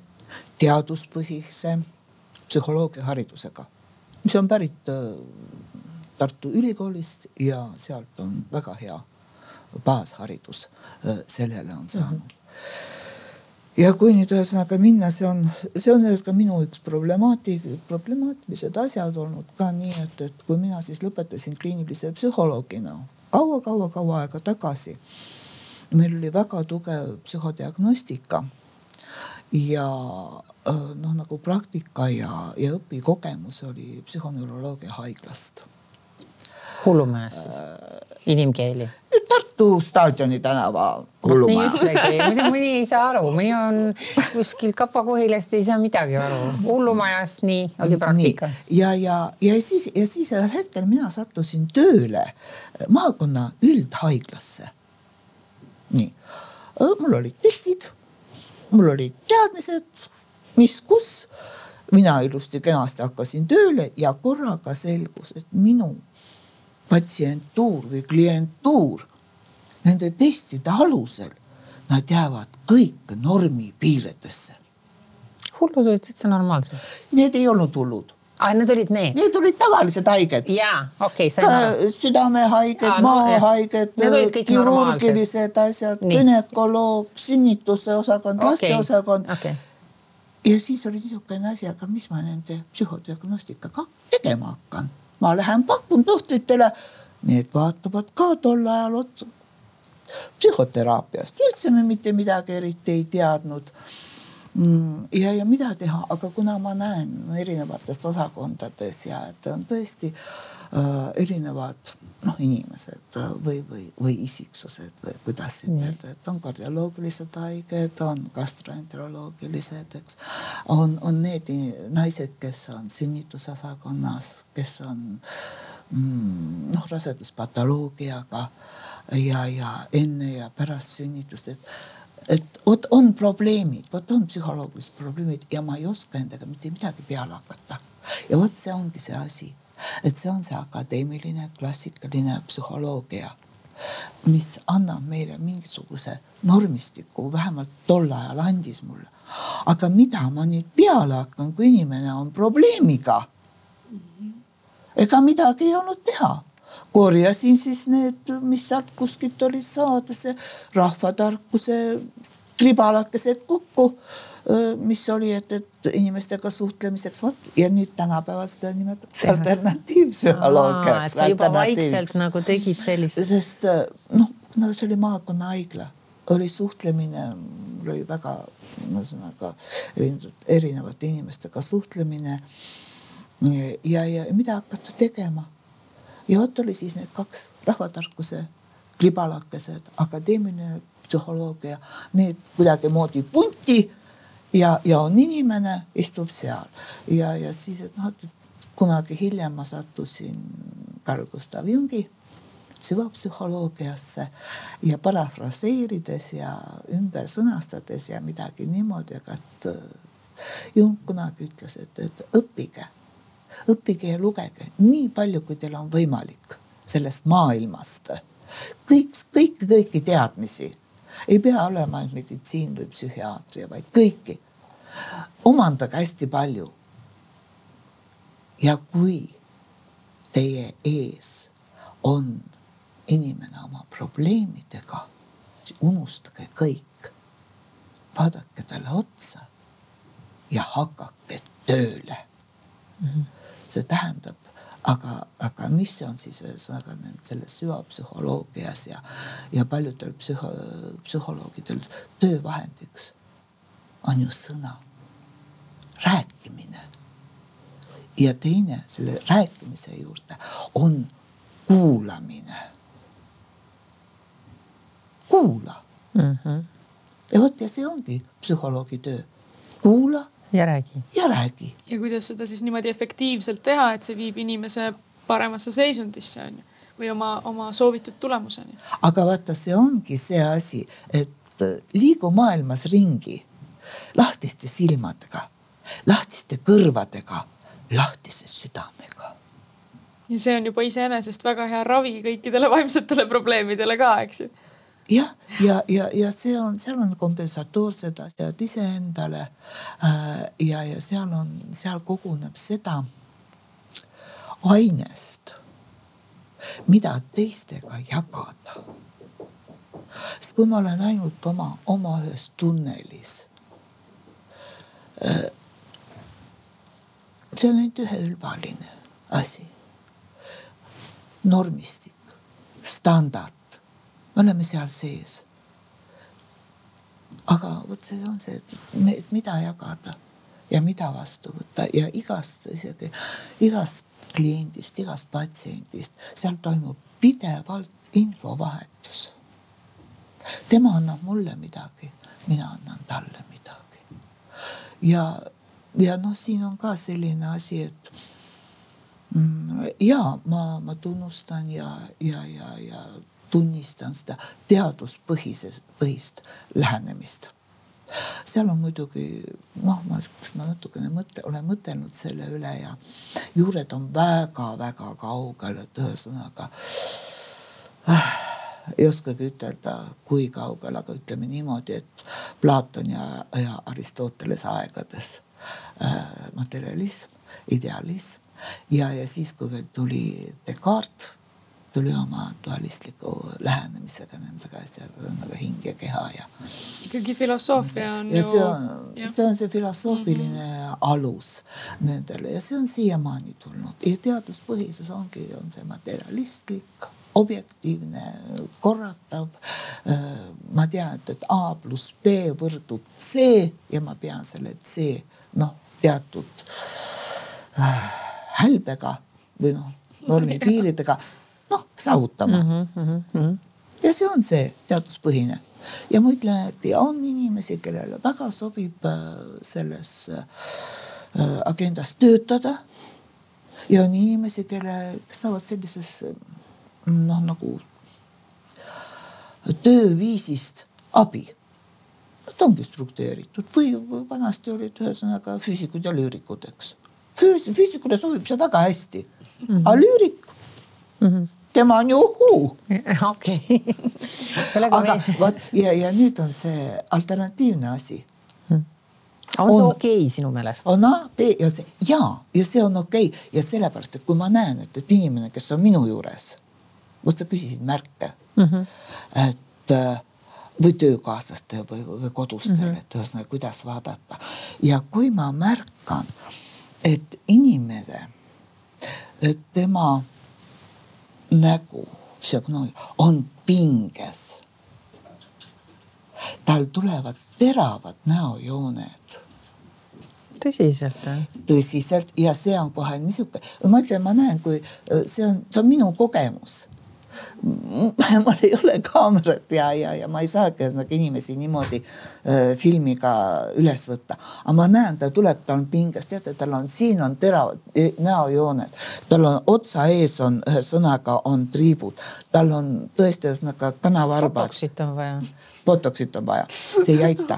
teaduspõhise psühholoogiaharidusega, mis on pärit äh, Tartu Ülikoolist ja sealt on väga hea baasharidus äh, sellele on saanud mm. -hmm ja kui nüüd ühesõnaga minna, see on, see on ka minu üks problemaatik, problemaatilised asjad olnud ka nii, et, et kui mina siis lõpetasin kliinilise psühholoogina kaua-kaua-kaua aega tagasi. meil oli väga tugev psühhodiagnostika ja noh, nagu praktika ja, ja õpikogemus oli psühhoneuroloogia haiglast hullumajas siis äh,, inimkeeli? Tartu staadioni tänava hullumajas. mõni ei saa aru, mõni on kuskil Kapa-Kohilast ei saa midagi aru. hullumajas, nii oli praktika. ja, ja, ja siis, ja siis ühel hetkel mina sattusin tööle maakonna üldhaiglasse. nii, mul olid testid, mul olid teadmised, mis, kus mina ilusti-kenasti hakkasin tööle ja korraga selgus, et minu patsientuur või klientuur nende testide alusel, nad jäävad kõik normi piiridesse. hullud olid täitsa normaalsed? Need ei olnud hullud ah,. Need olid need? Need olid tavalised haiged. jaa, okei okay,, südamehaiged, maahaiged, kirurgilised asjad, gümnakoloog, sünnituse osakond okay., lasteosakond okay. ja siis oli niisugune asi, aga mis ma nende psühhodiagnostikaga tegema hakkan ma lähen pakun tohtritele, need vaatavad ka tol ajal otsa. Psühhoteraapiast. Üldse me mitte midagi eriti ei teadnud. Mm, ja, ja mida teha, aga kuna ma näen erinevates osakondades ja et on tõesti äh, erinevad noh, inimesed või, või, või isiksused või kuidas ütelda, et on kardioloogilised haiged, on gastroenteroloogilised, eks. on, on need naised, kes on sünnitusosakonnas, kes on mm, noh, raseduspatoloogiaga ja, ja enne ja pärast sünnitust, et et vot on probleemid, vot on psühholoogilised probleemid ja ma ei oska nendega mitte midagi peale hakata. ja vot see ongi see asi et see on see akadeemiline klassikaline psühholoogia, mis annab meile mingisuguse normistiku, vähemalt tol ajal andis mulle. aga mida ma nüüd peale hakkan, kui inimene on probleemiga? Ega midagi ei olnud teha korjasin siis need, mis sealt kuskilt olid saada, see rahvatarkuse kribalakesed kokku mis oli, et, et inimestega suhtlemiseks, vot ja nüüd tänapäeval seda nimetatakse alternatiivpsühholoogiaks. sa juba vaikselt nagu tegid sellist. sest noh, no see oli maakonnahaigla, oli suhtlemine, mul oli väga ühesõnaga erinevate inimestega suhtlemine. Ja, ja mida hakata tegema? Ja vot oli siis need kaks rahvatarkuse libalakesed, akadeemiline psühholoogia, need kuidagimoodi punti ja, ja on inimene, istub seal. Ja, ja siis, et noh, et kunagi hiljem ma sattusin Carl Gustav Jungi süvapsühholoogiasse ja parafraseerides ja ümber sõnastades ja midagi niimoodi, aga et äh, Jung kunagi ütles, et, et õppige, õppige ja lugege nii palju, kui teil on võimalik sellest maailmast. kõik, kõiki, kõiki teadmisi ei pea olema ainult meditsiin või psühhiaatria, vaid kõiki. omandage hästi palju. ja kui teie ees on inimene oma probleemidega, siis unustage kõik. vaadake talle otsa ja hakake tööle mm. -hmm. See tähendab, aga, aga mis on siis ühesõnaga selles süvapsühholoogias ja, ja paljudel psühho, psühholoogidel töövahendiks on ju sõna, rääkimine. ja teine selle rääkimise juurde on kuulamine. kuula mm. -hmm. ja vot ja see ongi psühholoogi töö, kuula ja räägi. ja räägi. ja kuidas seda siis niimoodi efektiivselt teha, et see viib inimese paremasse seisundisse on ju või oma, oma soovitud tulemuseni. aga vaata, see ongi see asi, et liigu maailmas ringi lahtiste silmadega, lahtiste kõrvadega, lahtise südamega. ja see on juba iseenesest väga hea ravi kõikidele vaimsetele probleemidele ka, eks ju jah, ja, ja, ja, ja see on, seal on kompensatoorsed asjad iseendale äh,. ja, ja seal on, seal koguneb seda ainest, mida teistega jagada. sest kui ma olen ainult oma, oma ühes tunnelis Äh, see on ainult üheülbaline asi. normistik, standard, me oleme seal sees. aga vot see on see, et mida jagada ja mida vastu võtta ja igast isegi igast kliendist, igast patsiendist, seal toimub pidevalt infovahetus. tema annab mulle midagi, mina annan talle midagi ja, ja noh, siin on ka selline asi, et mm, ja ma, ma tunnustan ja, ja, ja, ja tunnistan seda teaduspõhise, põhist lähenemist. Seal on muidugi noh, ma, kas ma natukene mõtle, olen mõtelnud selle üle ja juured on väga-väga kaugel, et ühesõnaga äh, ei oskagi ütelda, kui kaugel, aga ütleme niimoodi, et Platon ja, ja Aristotelese aegades äh, materialism, idealism ja, ja siis, kui veel tuli Descartes tuli oma dualistliku lähenemisega nendega asjadega nagu hing ja keha ja. ikkagi filosoofia on ja ju. see on, see on see filosoofiline mm -hmm. alus nendele ja see on siiamaani tulnud ja teaduspõhisus ongi, on see materialistlik objektiivne, korratav. Äh, ma tean, et, et A pluss B võrdub C ja ma pean selle C noh, teatud äh, hälbega või noh, normi piiridega noh saavutama mm. -hmm, mm -hmm. ja see on see teaduspõhine ja ma ütlen, et on inimesi, kellele väga sobib äh, selles agendas töötada. ja on inimesi, kelle, saavad sellises noh, nagu tööviisist abi. Nad ongi struktureeritud või, või vanasti olid ühesõnaga füüsikud ja lüürikud, eks. füüsikule sobib see väga hästi mm, -hmm. aga lüürik mm, -hmm. Tema on ju uhuu. okei. aga vot ja, ja nüüd on see alternatiivne asi on, on see okei okay, sinu meelest? on A, B ja see ja, ja see on okei okay. ja sellepärast, et kui ma näen, et, et inimene, kes on minu juures vot sa küsisid märke mm. -hmm. et äh, või töökaaslaste või, või kodustel mm, -hmm. et ühesõnaga, kuidas vaadata. ja kui ma märkan, et inimene, et tema nägu, on pinges. tal tulevad teravad näojooned tõsiselt või? tõsiselt ja see on kohe niisugune, ma ütlen, ma näen, kui see on, see on minu kogemus mul ei ole kaamerat ja, ja, ja ma ei saagi ühesõnaga inimesi niimoodi äh, filmiga üles võtta. aga ma näen, ta tuleb, ta on pinges, teate, tal on, siin on teravad e, näojooned, tal on otsa ees on ühesõnaga on triibud, tal on tõesti ühesõnaga kanavarbad. Botoxit on vaja. Botoxit on vaja, see ei aita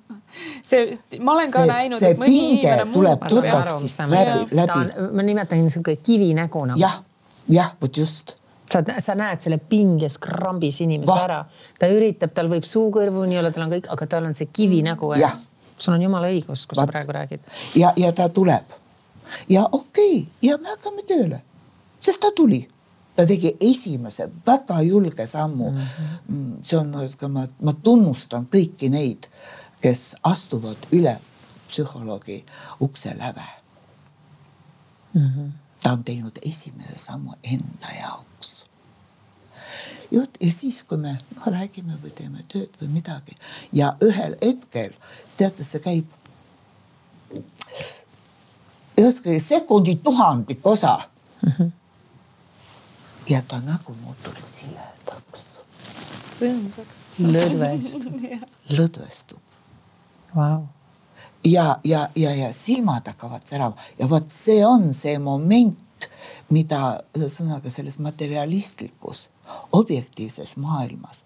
see, ma olen ka see, näinud. see pinge tuleb Botoxist läbi, läbi. ma nimetan niisugune kivinägu nagu. jah, jah, vot just sa, sa näed selle pinges krambis inimese Va. ära, ta üritab, tal võib suu kõrvuni olla, tal on kõik, aga tal on see kivi nägu ees. sul on jumala õigus, kus Vaat. sa praegu räägid. ja, ja ta tuleb ja okei okay, ja me hakkame tööle, sest ta tuli ta tegi esimese väga julge sammu mm. -hmm. see on, ma, ma tunnustan kõiki neid, kes astuvad üle psühholoogi ukse läve mm. -hmm. ta on teinud esimese sammu enda jaoks. Juht ja siis, kui me noh, räägime või teeme tööd või midagi ja ühel hetkel, teate, see käib ühesõnaga sekundi tuhandik osa mm. -hmm ja ta nägu muutub siledaks. rõõmsaks. lõdvestub lõdvestub wow.. ja, ja, ja, ja silmad hakkavad särama ja vot see on see moment, mida ühesõnaga selles materialistlikus objektiivses maailmas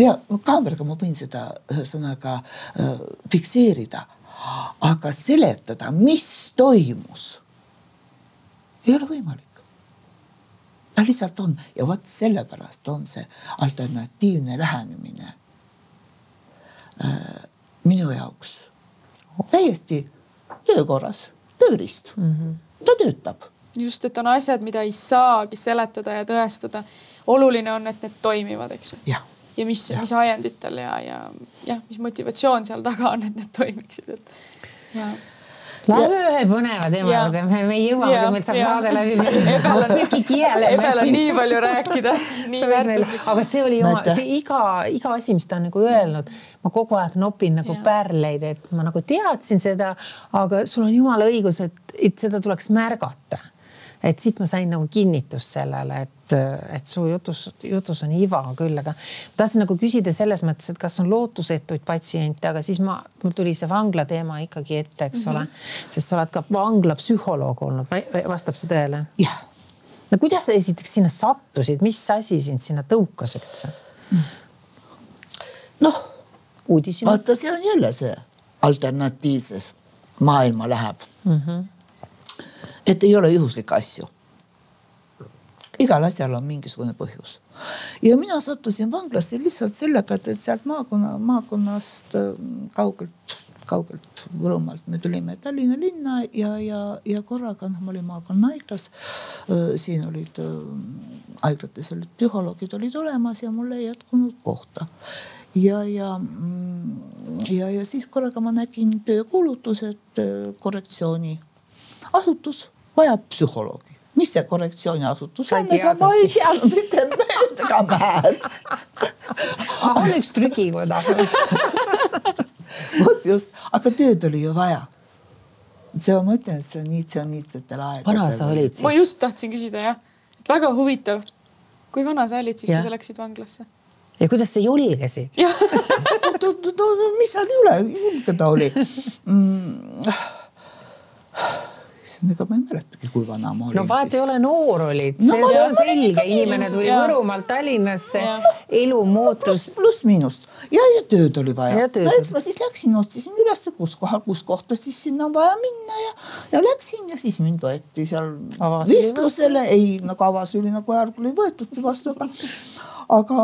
ja kaameraga ma võin seda ühesõnaga äh, fikseerida, aga seletada, mis toimus, ei ole võimalik ta lihtsalt on ja vot sellepärast on see alternatiivne lähenemine äh, minu jaoks täiesti töökorras, tööriist mm. -hmm. ta töötab. Just, et on asjad, mida ei saagi seletada ja tõestada. oluline on, et need toimivad, eks ju. ja mis, mis ajenditel ja, ja jah, mis motivatsioon seal taga on, et need toimiksid, et ja Lähme ühe põneva teema juurde, me ei jõua, muidu meil saab saade läbi. Ebel on nii palju rääkida, nii väärtuslik. aga see oli jumala, see iga, iga asi, mis ta on nagu öelnud, ma kogu aeg nopin nagu ja. pärleid, et ma nagu teadsin seda, aga sul on jumala õigus, et, et seda tuleks märgata et siit ma sain nagu kinnitust sellele, et, et su jutus, jutus on iva küll, aga tahtsin nagu küsida selles mõttes, et kas on lootusetuid patsiente, aga siis ma, mul tuli see vangla teema ikkagi ette, eks mm -hmm. ole. sest sa oled ka vanglapsühholoog olnud, vastab see tõele? jah. no kuidas sa esiteks sinna sattusid, mis asi sind sinna tõukas üldse? noh, vaata, see on jälle see alternatiivses maailma läheb mm. -hmm et ei ole juhuslikke asju. igal asjal on mingisugune põhjus ja mina sattusin vanglasse lihtsalt sellega, et, et sealt maakonna, maakonnast ähm, kaugelt, kaugelt Võrumaalt me tulime Tallinna linna ja, ja, ja korraga noh, ma olin maakonna haiglas. Äh, siin olid äh, haiglates olid psühholoogid olid olemas ja mul ei jätkunud kohta ja, ja, mm, ja, ja siis korraga ma nägin töökuulutused, äh, korrektsiooni asutus vajab psühholoogi mis see korrektsiooniasutus on, ega ma ei teadnud mitte mööda ega mäed. on üks trükikoda vot just, aga tööd oli ju vaja. see ma ütlen, et see on nii, see on niitsetel aegadel. vana sa olid siis? ma just tahtsin küsida jah, et väga huvitav. kui vana sa olid siis, kui sa läksid vanglasse? ja kuidas sa julgesid? no, no, no mis seal üle julgeda oli mm issand, ega ma ei mäletagi, kui vana ma olin. no vaata, ei ole noor olid no,, see on selge, inimene tuli Võrumaalt Tallinnasse, elu muutus. pluss-miinus ja, ja tööd oli vaja. no eks ma siis läksin, otsisin ülesse, kus kohal, kus kohta siis sinna on vaja minna ja, ja läksin ja siis mind võeti seal vestlusele, ei nagu avasüli nagu algul ei võetudki vastu, aga aga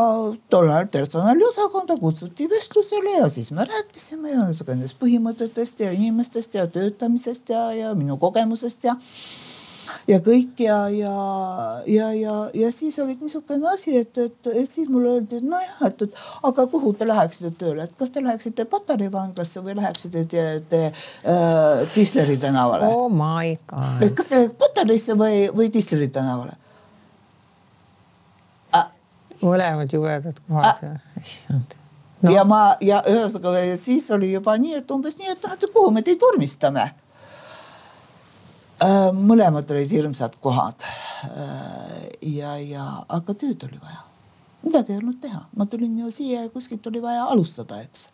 tol ajal personaliosakonda kutsuti vestlusele ja siis me rääkisime ja nendest põhimõtetest ja inimestest ja töötamisest ja, ja minu kogemusest ja ja kõik ja, ja, ja, ja, ja siis oli niisugune asi, et, et, et siis mulle öeldi, et nojah, et, et aga kuhu te läheksite tööle, et kas te läheksite Patarei vanglasse või läheksite te, te äh, Tisleri tänavale oh. et kas te läheksite Patareisse või, või Tisleri tänavale mõlemad jubedad kohad äh.. No. ja ma ja ühesõnaga siis oli juba nii, et umbes nii, et noh, et kuhu me teid vormistame. Äh, mõlemad olid hirmsad kohad. Äh, ja, ja aga tööd oli vaja, midagi ei olnud teha, ma tulin ju siia ja kuskilt oli vaja alustada, eks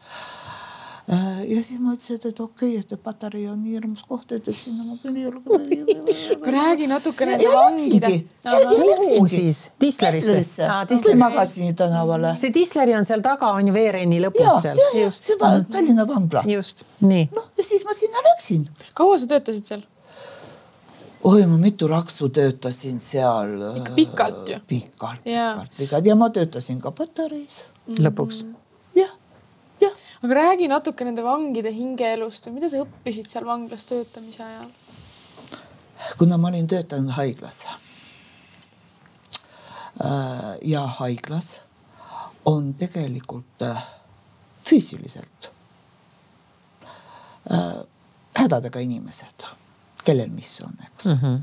ja siis ma ütlesin, et, okei okay,, et Patarei on nii hirmus koht, et, et sinna ma küll ei julge. räägi natuke nende vangide. kuhu siis? Tislerisse? või Magasini tänavale. see Tisleri on seal taga, on ju veereini lõpus ja, seal. ja, ja see mhm. Tallinna vangla. just, nii. noh, ja siis ma sinna läksin. kaua sa töötasid seal? oi, ma mitu raksu töötasin seal. ikka pikalt ju. pikalt, pikalt, pikalt ja ma töötasin ka Patareis. lõpuks. jah aga räägi natuke nende vangide hingeelust või mida sa õppisid seal vanglas töötamise ajal? kuna ma olin töötanud haiglas äh, ja haiglas on tegelikult äh, füüsiliselt äh, hädadega inimesed, kellel mis on, eks mm. -hmm.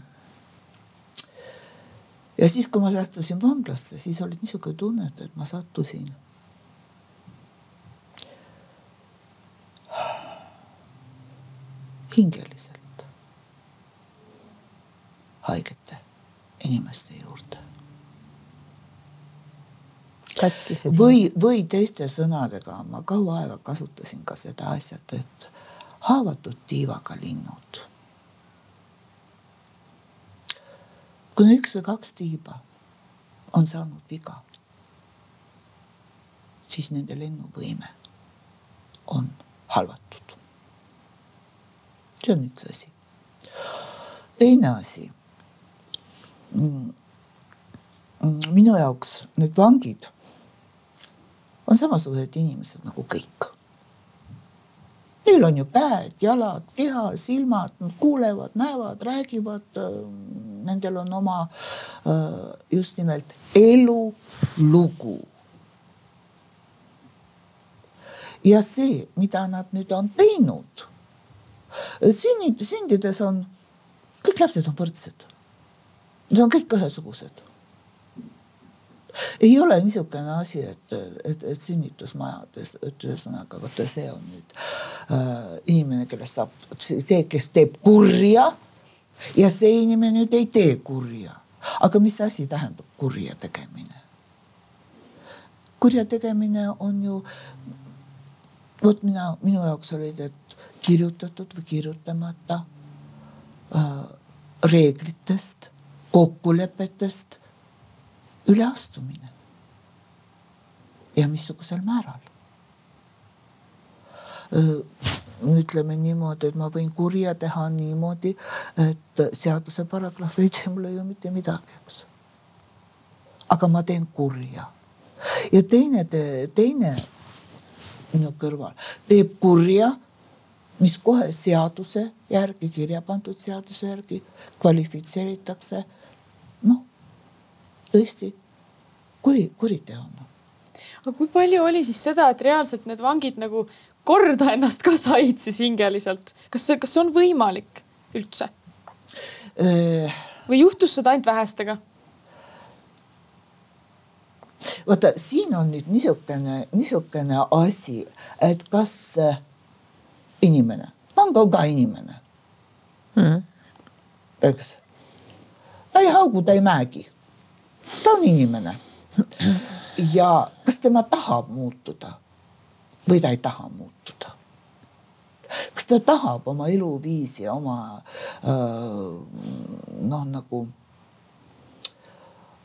ja siis, kui ma astusin vanglasse, siis oli niisugune tunne, et ma sattusin hingeliselt haigete inimeste juurde. või, või teiste sõnadega ma kaua aega kasutasin ka seda asja, et haavatud tiivaga linnud. kui üks või kaks tiiba on saanud viga, siis nende lennuvõime on halvatud. See on üks asi. teine asi. Mm, minu jaoks need vangid on samasugused inimesed nagu kõik Neil on ju käed, jalad, keha, silmad, nad kuulevad, näevad, räägivad. Nendel on oma just nimelt elulugu. ja see, mida nad nüüd on teinud, sünnid, sündides on, kõik lapsed on võrdsed. Nad on kõik ühesugused ei ole niisugune asi, et, et, et sünnitusmajades, et ühesõnaga vaata, see on nüüd äh, inimene, kellest saab see, kes teeb kurja ja see inimene nüüd ei tee kurja. aga mis asi tähendab kurja tegemine? kurja tegemine on ju, vot mina, minu jaoks olid, et kirjutatud või kirjutamata äh, reeglitest, kokkulepetest üleastumine. ja missugusel määral? ütleme niimoodi, et ma võin kurja teha niimoodi, et seaduse paragrahv ei tee mulle ju mitte midagi, eks. aga ma teen kurja ja teine, teine minu kõrval teeb kurja, mis kohe seaduse järgi, kirja pandud seaduse järgi kvalifitseeritakse noh, tõesti kuri, kuriteona. aga kui palju oli siis seda, et reaalselt need vangid nagu korda ennast ka said siis hingeliselt, kas see, kas see on võimalik üldse? või juhtus seda ainult vähestega? vaata, siin on nüüd niisugune, niisugune asi, et kas inimene, vang on ka inimene mm.. eks, ta ei haugu, ta ei mäegi ta on inimene. ja kas tema tahab muutuda või ta ei taha muutuda? kas ta tahab oma eluviisi, oma noh, nagu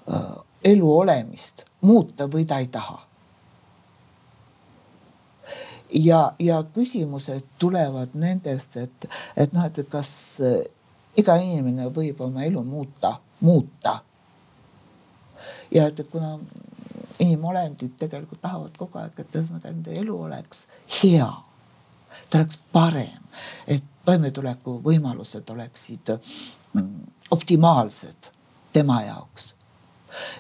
öö, elu olemist muuta või ta ei taha? Ja, ja küsimused tulevad nendest, et, et noh, et kas iga inimene võib oma elu muuta, muuta ja et, et kuna inimolendid tegelikult tahavad kogu aeg, et ühesõnaga nende elu oleks hea, ta oleks parem, et toimetuleku võimalused oleksid mm, optimaalsed tema jaoks.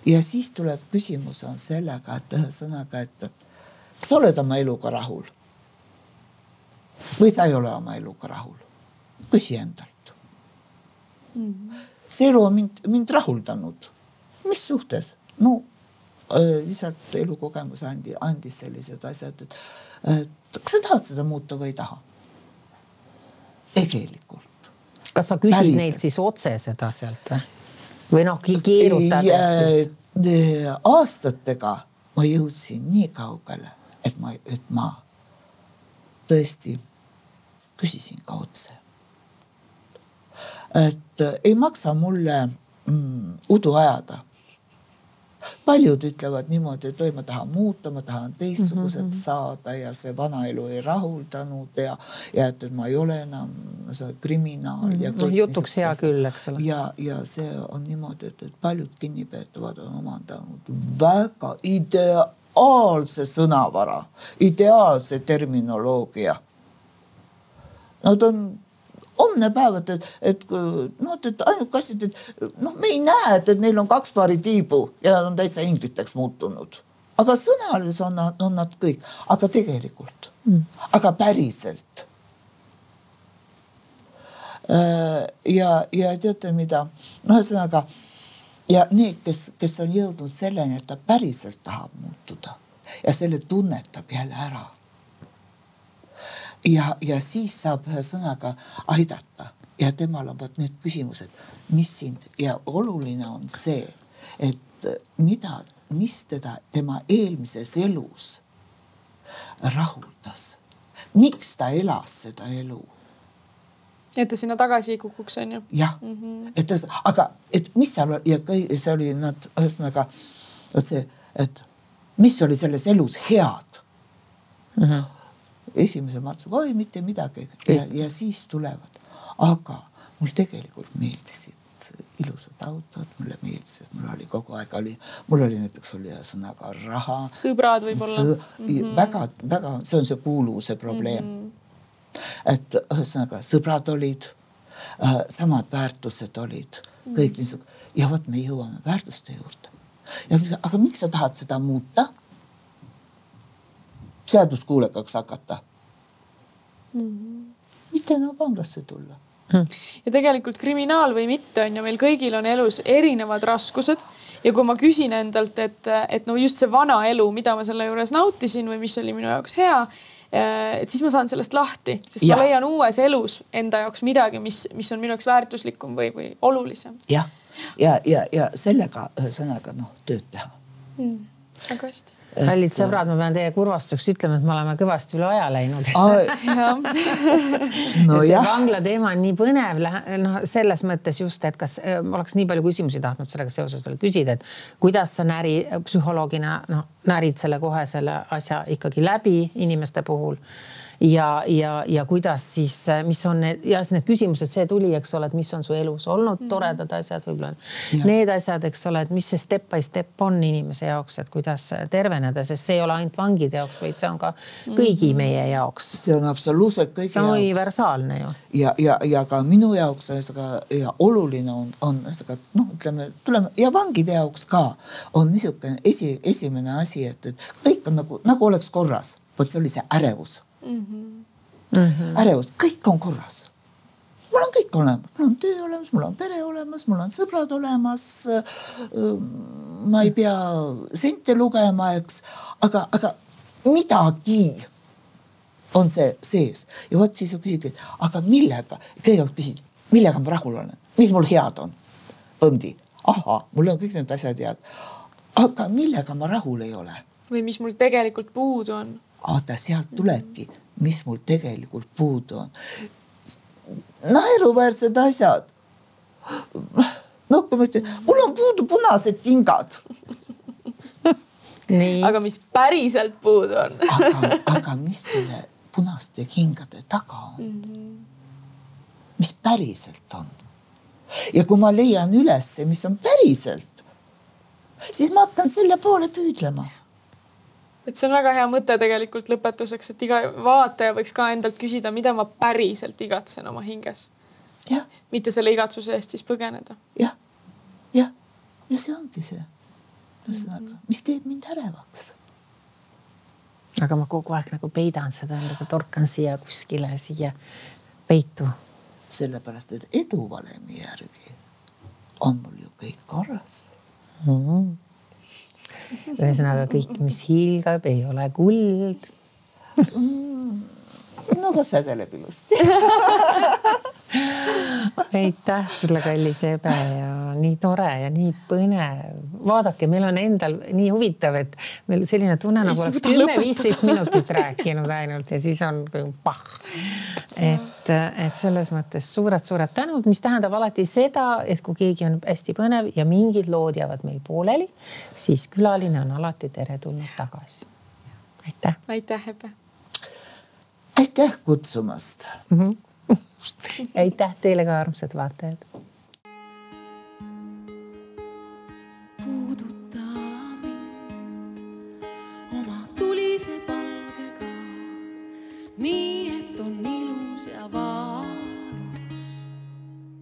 ja siis tuleb küsimus on sellega, et ühesõnaga, et kas sa oled oma eluga rahul? Või sa ei ole oma eluga rahul? küsi endalt mm. see elu on mind, mind rahuldanud mis suhtes? no äh, lihtsalt elukogemus andi, andis sellised asjad, et, et kas sa tahad seda muuta või ei taha? tegelikult. kas sa küsid Päriselt. neilt siis otse seda sealt või? või noh, keerutades siis? aastatega ma jõudsin nii kaugele, et ma, et ma tõesti küsisin ka otse. et ei maksa mulle mm, udu ajada paljud ütlevad niimoodi, et oi, ma tahan muuta, ma tahan teistsuguseks mm -hmm. saada ja see vana elu ei rahuldanud ja, ja et, et ma ei ole enam kriminaal mm -hmm. ja. noh, jutuks hea küll, eks ole. ja, ja see on niimoodi, et, et paljud kinnipeetavad on omandanud väga idea ideaalse sõnavara, ideaalse terminoloogia. Nad on homne päev, et, et, et noh, et ainuke asi, et noh, me ei näe, et, et neil on kaks paari tiibu ja nad on täitsa ingliteks muutunud. aga sõnalises on nad, on nad kõik, aga tegelikult mm., aga päriselt. Äh, ja, ja teate, mida, noh, ühesõnaga ja need, kes, kes on jõudnud selleni, et ta päriselt tahab muutuda ja selle tunnetab jälle ära ja, ja siis saab ühesõnaga aidata ja temal on vot need küsimused, mis sind ja oluline on see, et mida, mis teda tema eelmises elus rahuldas. miks ta elas seda elu? et ta sinna tagasi ei kukuks, on ju. jah mm, -hmm. et aga, et mis seal ja see oli nad ühesõnaga, vot see, et mis oli selles elus head mm. -hmm esimese matsuga, oi mitte midagi ja, ja siis tulevad, aga mul tegelikult meeldisid ilusad autod, mulle meeldis, et mul oli kogu aeg oli, mul oli näiteks oli ühesõnaga raha. sõbrad võib-olla Sõ, mm. -hmm. väga-väga, see on see kuuluvuse probleem mm. -hmm. et ühesõnaga sõbrad olid äh,, samad väärtused olid mm, -hmm. kõik niisugune ja vot me jõuame väärtuste juurde. ja aga miks sa tahad seda muuta? Seaduskuulekaks hakata mm. -hmm. mitte enam vanglasse tulla hmm. ja tegelikult kriminaal või mitte, on ju, meil kõigil on elus erinevad raskused ja kui ma küsin endalt, et, et no just see vana elu, mida ma selle juures nautisin või mis oli minu jaoks hea, eh, et siis ma saan sellest lahti, sest ja. ma leian uues elus enda jaoks midagi, mis, mis on minu jaoks väärtuslikum või, või olulisem. jah, ja, ja, ja, ja sellega ühesõnaga noh, tööd teha mm,. väga hästi kallid sõbrad, ma pean teie kurvastuseks ütlema, et me oleme kõvasti üle aja läinud. No see vangla teema on nii põnev, noh, selles mõttes just, et kas äh, oleks nii palju küsimusi tahtnud sellega seoses veel küsida, et kuidas sa näri psühholoogina noh, närid selle kohe selle asja ikkagi läbi inimeste puhul ja, ja, ja kuidas siis, mis on need ja need küsimused, see tuli, eks ole, et mis on su elus olnud mm -hmm. toredad asjad, võib-olla need asjad, eks ole, et mis see step by step on inimese jaoks, et kuidas terveneda, sest see ei ole ainult vangide jaoks, vaid see on ka kõigi mm -hmm. meie jaoks. see on absoluutselt kõigi jaoks. see on universaalne ju. ja, ja, ja ka minu jaoks ühesõnaga ja oluline on, on ühesõnaga noh, ütleme, tuleme ja vangide jaoks ka on niisugune esi, esimene asi, et, et kõik on nagu, nagu oleks korras. vot see oli see ärevus mm. -hmm. ärevus, kõik on korras. mul on kõik olemas, mul on töö olemas, mul on pere olemas, mul on sõbrad olemas. ma ei pea sente lugema, eks, aga, aga midagi on see sees ja vot siis sa küsidki, et aga millega, kõigepealt küsid, millega ma rahul olen, mis mul head on. Põmdi, ahah, mul on kõik need asjad head. aga millega ma rahul ei ole? või mis mul tegelikult puudu on vaata sealt tulebki, mis mul tegelikult puudu on. naeruväärsed asjad. noh, kui ma ütlen, mul on puudu punased tingad. aga mis päriselt puudu on aga, aga mis selle punaste kingade taga on mm? -hmm. mis päriselt on? ja kui ma leian ülesse, mis on päriselt, siis ma hakkan selle poole püüdlema et see on väga hea mõte tegelikult lõpetuseks, et iga vaataja võiks ka endalt küsida, mida ma päriselt igatsen oma hinges. mitte selle igatsuse eest siis põgeneda ja,. jah, jah, ja see ongi see. ühesõnaga, mis teeb mind ärevaks. aga ma kogu aeg nagu peidan seda, nagu torkan siia kuskile siia peitu. sellepärast, et eduvalemi järgi on mul ju kõik korras mm. -hmm ühesõnaga kõik, mis hiilgab, ei ole kuld. No aga sädeleb ilusti. Aitäh sulle, kallis Ebe ja nii tore ja nii põnev. vaadake, meil on endal nii huvitav, et meil selline tunne nagu oleks kümme-viisteist minutit rääkinud ainult ja siis on pah. et, et selles mõttes suured-suured tänud, mis tähendab alati seda, et kui keegi on hästi põnev ja mingid lood jäävad meil pooleli, siis külaline on alati teretulnud tagasi. aitäh. aitäh, Ebe aitäh kutsumast mm. -hmm. aitäh teile ka, armsad vaatajad puuduta mind oma tulise palgega, nii et on ilus ja vaade.